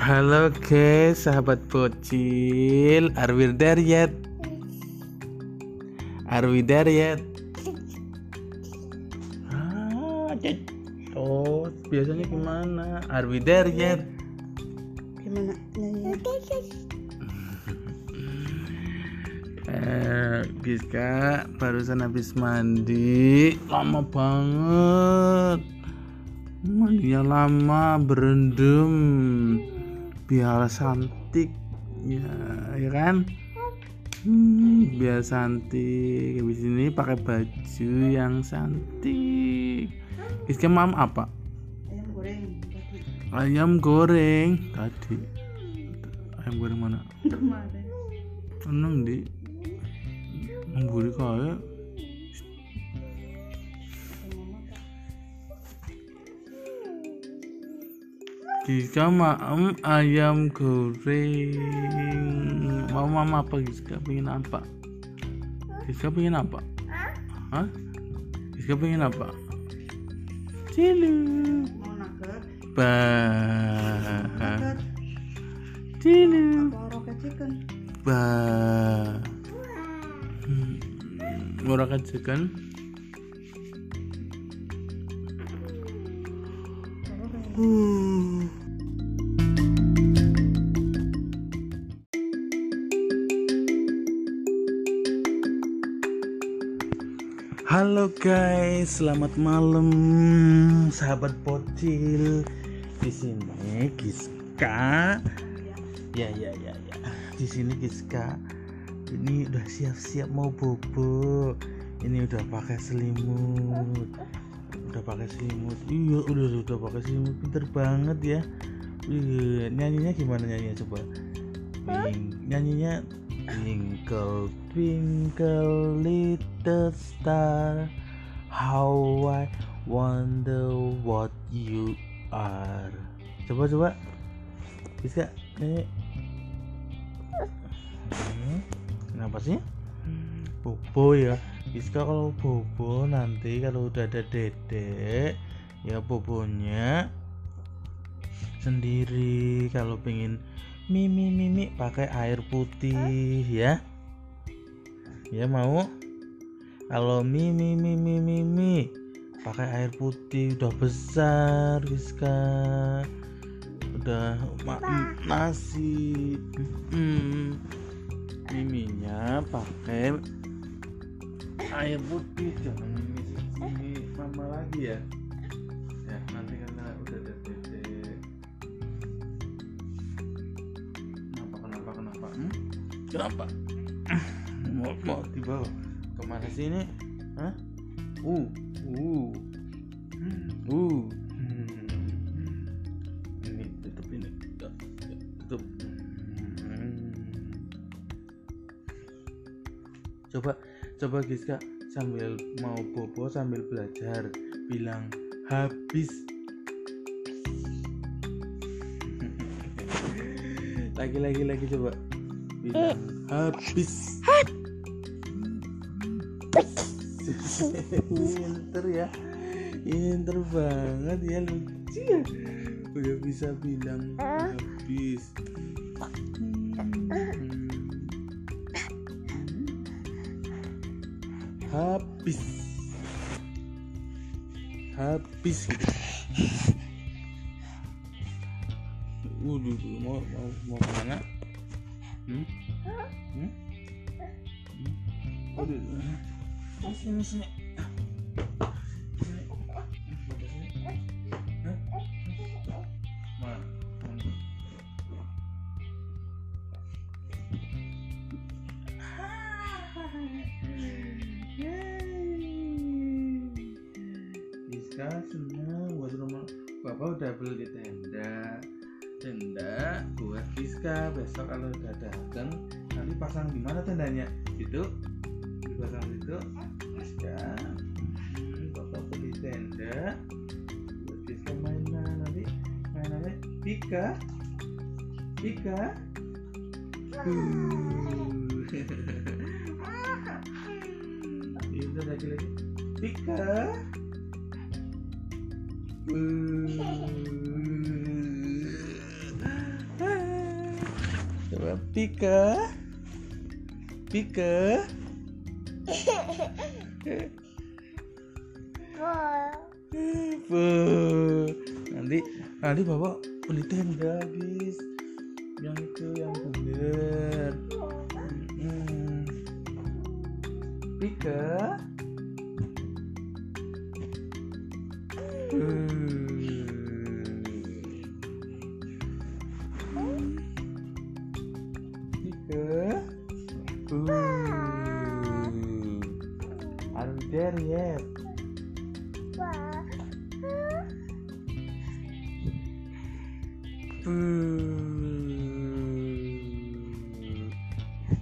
Halo guys, sahabat bocil, are we there yet? Are we there yet? Ah, oh, biasanya gimana? Are we there yet? Gimana? Eh, Giska barusan habis mandi, lama banget. Mandinya lama, berendam, biar cantik, ya, ya kan? Hmm, biar cantik. Habis ini pakai baju yang cantik. Giska mam apa? Ayam goreng tadi Ayam goreng tadi. Ayam goreng mana? kemarin. Tenang di Memburi kaya Giska maem ayam goreng. Mau mama apa Giska? Pengen apa? Giska pengen apa? Hah? Giska pengen apa? Cilu. Mau nugget? Ba. Nugget. Cilu. Atau rocket chicken? Ba. Hmm, Murah kan Halo guys, selamat malam sahabat bocil. Di sini Giska. Ya ya ya ya. Di sini Giska. Ini udah siap-siap mau bobo. Ini udah pakai selimut. Udah pakai selimut. Iya, udah udah pakai selimut. Pinter banget ya. Iya, nyanyinya gimana nyanyinya coba? Wing- nyanyinya Twinkle twinkle little star How I wonder what you are. Coba coba. Bisa nyanyi Hmm, Kenapa sih? Bobo ya. Iska kalau bobo nanti kalau udah ada dedek Ya bobonya sendiri. Kalau pengen mimi mimi pakai air putih ya. Ya mau kalau mimi mimi mimi pakai air putih udah besar Rizka. Udah ma- nasi. Hmm. miminya pakai air putih. Jangan mimi mimi mama lagi ya. Ya nanti karena udah ada dedek kenapa kenapa kenapa? Hmm? kenapa? Mau mau dibawa ke mana sih ini? Hah? uh uh. Uh. Ini tutup ini. Ya, ya, tutup. Hmm. coba coba Giska sambil mau bobo sambil belajar bilang habis. Lagi lagi lagi coba. Bilang habis pinter ya pinter banget ya lucu ya udah bisa bilang habis habis habis gitu Waduh, mau mau mau ke mana? Hmm? Hmm? Hmm? Sini senang buat rumah. Bapak udah beli tenda. Tenda buat Rizka Besok kalau udah datang Nanti pasang di mana tendanya? Gitu Situ Rizka hmm, Bapak beli tenda Buat Rizka mainan Nanti mainannya Pika Uh. Itu lagi lagi Uh. Coba Pika. Pika. Nanti nanti bapak beli tenda guys. Yang itu yang bener. Hmm.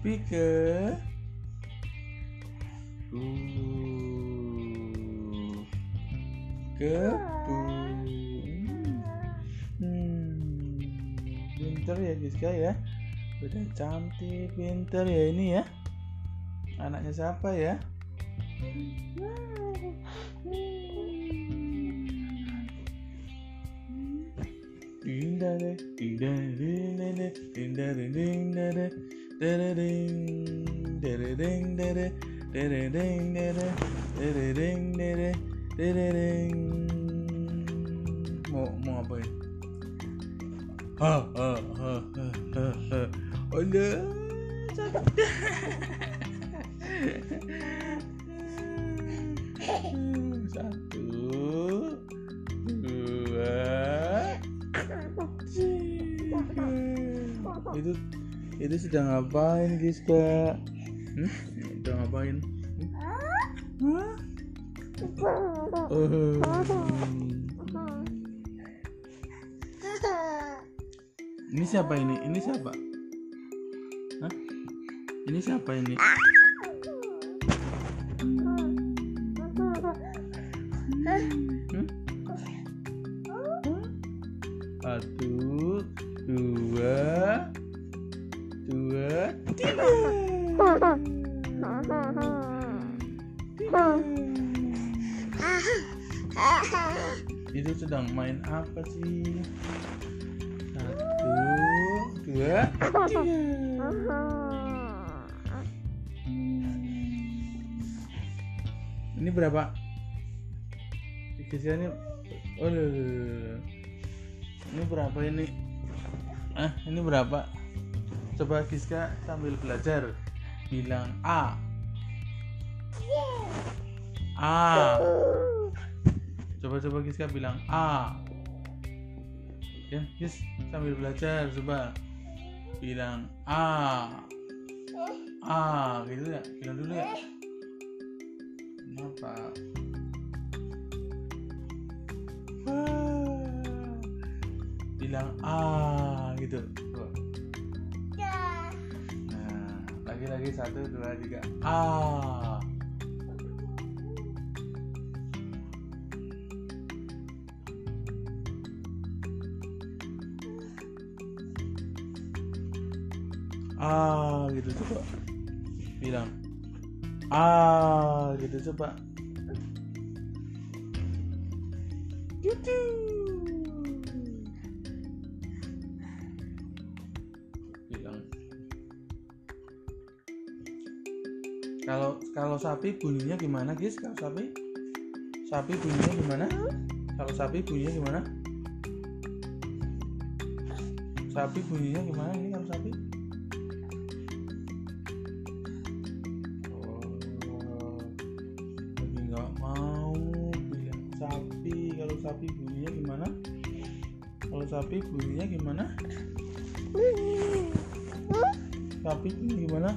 Pika. Kebun. Hmm. Pinter ya Giska ya. Udah cantik, pinter ya ini ya. Anaknya siapa ya? Dinda deh, dinda deh, dinda deh, dinda deh, Mau mau ya? Ha ha ha ha ha. Oh enggak, Satu, dua. Itu itu sedang ngapain Giska? Hmm? Sedang ngapain? Hmm? Oh. Ini siapa ini? Ini siapa? Hah? Ini siapa ini? Hmm? Satu, dua, Sedang main apa sih? Satu, dua, tiga. Ini berapa? Ini oh, loh. Ini berapa ini? Ah, ini berapa? Coba Giska sambil belajar bilang A. A. Coba coba Giska bilang A. Ya, Gis, sambil belajar coba bilang A. A, gitu ya. Bilang dulu ya. Kenapa? Bilang ah gitu Tuh. nah lagi-lagi satu dua tiga ah ah gitu. Coba. Bilang. Ah gitu. Coba. Cucu. bilang. Kalau kalau sapi bunyinya gimana guys kalau sapi? Sapi bunyinya gimana? Kalau sapi bunyinya gimana? Sapi bunyinya gimana ini kalau sapi sapi bunyinya gimana? Kalau sapi bunyinya gimana? Sapi gimana?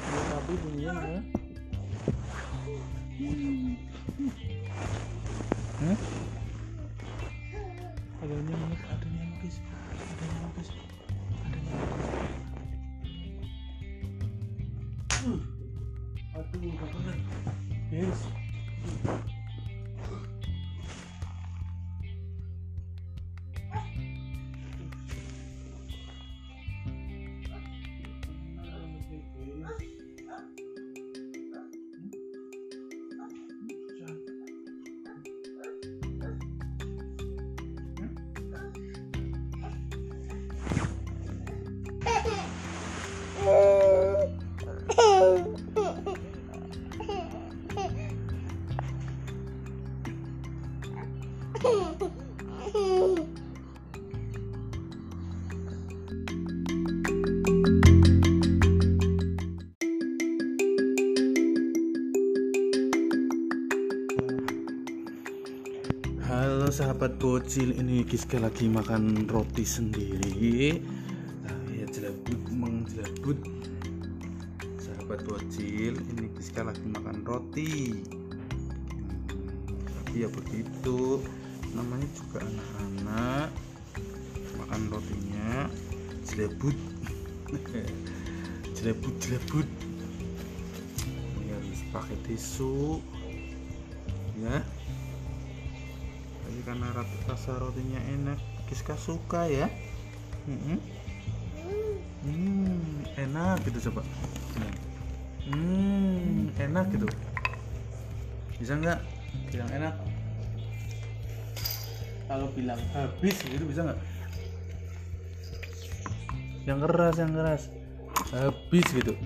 Kalau sapi bunyinya gimana Hey! Halo sahabat bocil, ini Giska lagi makan roti sendiri. Nah, ya jelabut mengjelabut. Sahabat bocil, ini Giska lagi makan roti. Hmm, Tapi ya begitu, namanya juga anak-anak makan rotinya jelabut. jelabut jelabut. Ini harus pakai tisu, ya karena rasa rotinya enak. Giska suka ya? Hmm enak gitu coba. Hmm enak gitu. Bisa nggak? Bilang enak. Kalau bilang habis gitu bisa nggak? Yang keras yang keras. Habis gitu.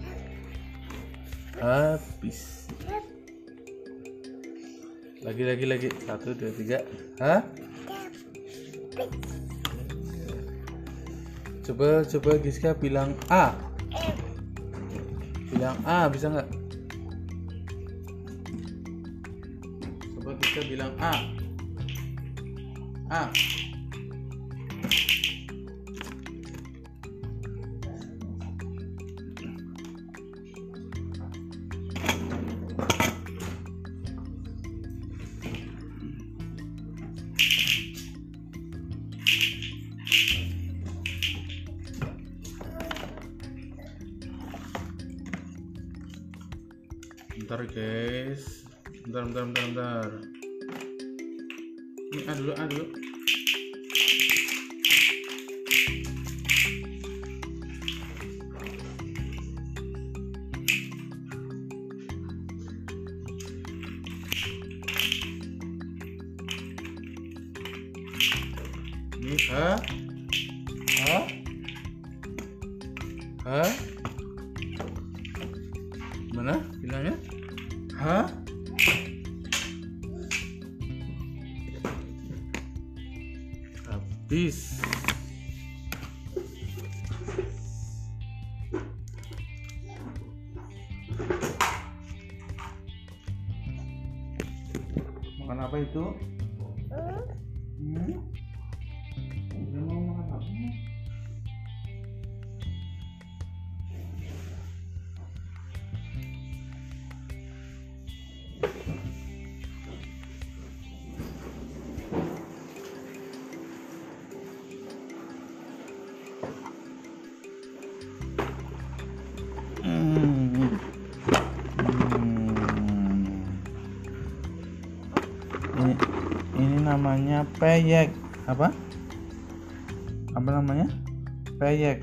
Habis lagi lagi lagi. Satu dua tiga. Hah? Coba coba Giska bilang A. Bilang A bisa nggak? Coba Giska bilang A. A Bentar bentar bentar bentar. Ini A dulu A Ini namanya peyek. Apa? Apa namanya? Peyek.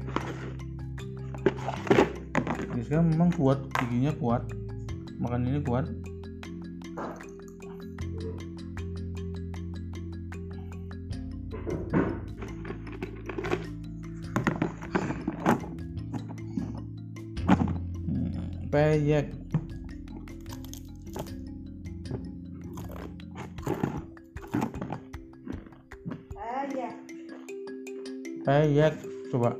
Sekarang memang kuat, giginya kuat. Makan ini kuat. Hmm, Peyek. Peyek. Coba.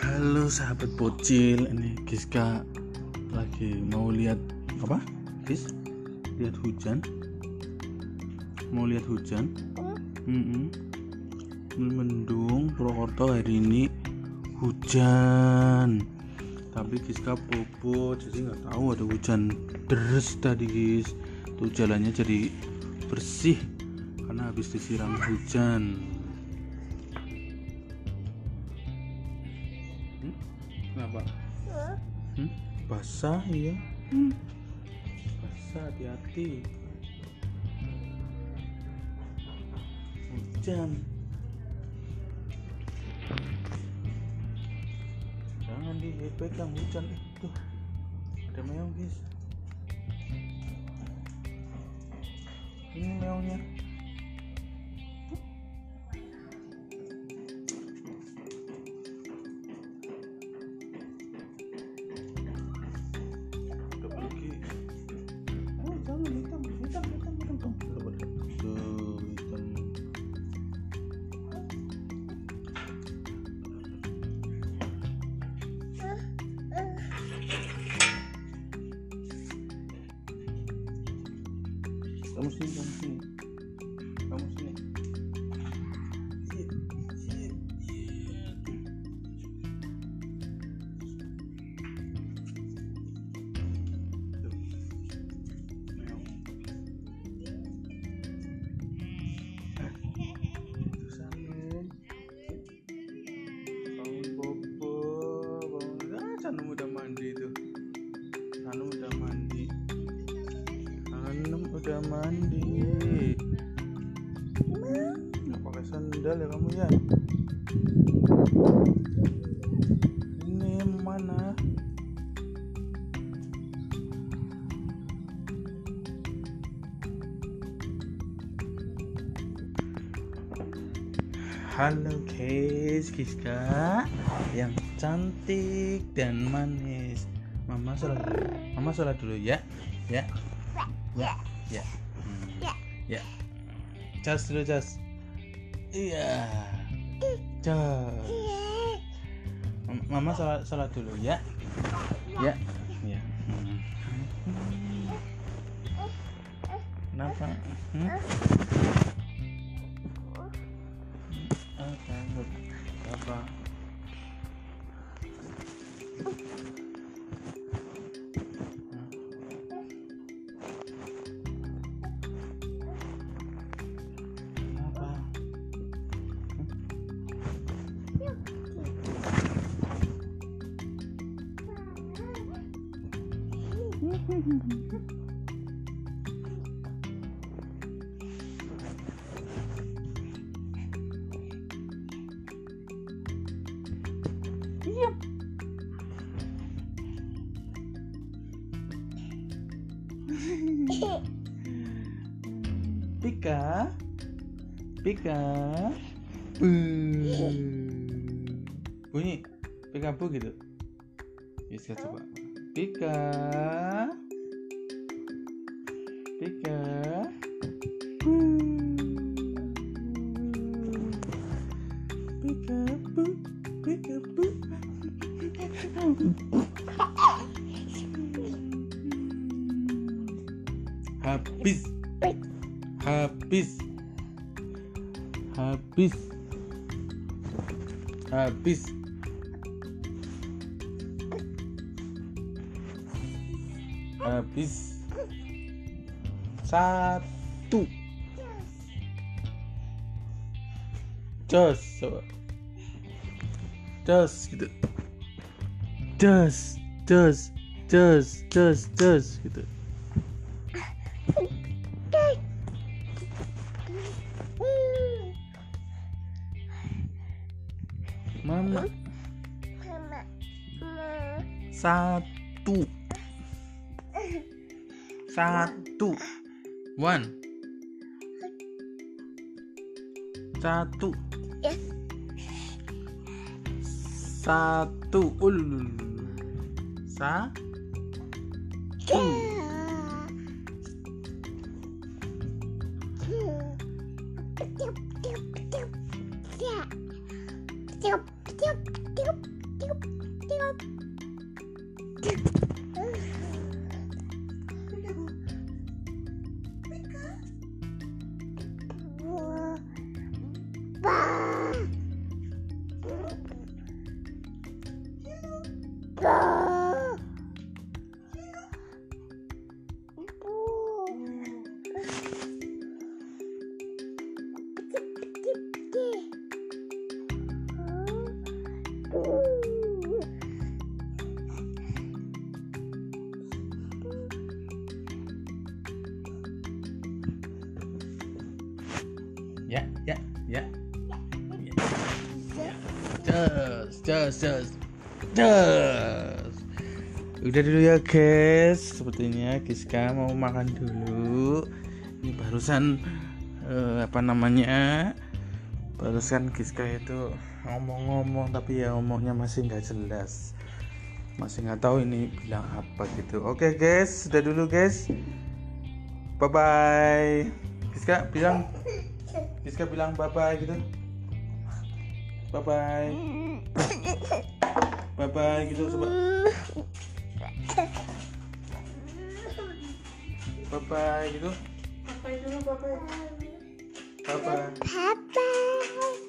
Halo sahabat bocil, ini Giska lagi mau lihat apa? Gis, lihat hujan. Mau lihat hujan? Mm-mm. Mendung Purwokerto hari ini hujan. Tapi Giska bobo, jadi nggak tahu ada hujan deres tadi guys. Tuh jalannya jadi bersih karena habis disiram hujan. Hmm? Kenapa? Hmm? Basah ya? Hmm. Basah hati-hati. Hujan. Jangan dipegang hujan itu. Ada meong guys. ini meongnya kamu sini kamu sini Halo guys, Giska yang cantik dan manis. Mama sholat. Mama sholat dulu ya. Ya. Ya. Ya. Hmm. Ya. Cas dulu, cas. Iya. Cas. Mam- Mama sholat, sholat dulu ya. Ya. Ya. Hmm. Kenapa? Hmm? Pika. Pika. Bu. Bunyi Pika bu gitu. Kita coba. Pika. Pika habis. Habis. Habis. Satu. Jos coba jos gitu. Jos jos jos jos jos gitu satu. One. Satu. Satu. Ulul satu ya ya ya Just, just, just, Udah dulu ya guys. Sepertinya Giska mau makan dulu. ini barusan eh, apa namanya? Barusan Giska itu ngomong-ngomong tapi ya ngomongnya masih nggak jelas. Masih nggak tahu ini bilang apa gitu. Oke guys. Sudah dulu guys. Bye bye Giska bilang Giska bilang bye bye gitu. Bye bye bye bye gitu coba bye bye gitu Papai dulu, papai. bye bye Papa.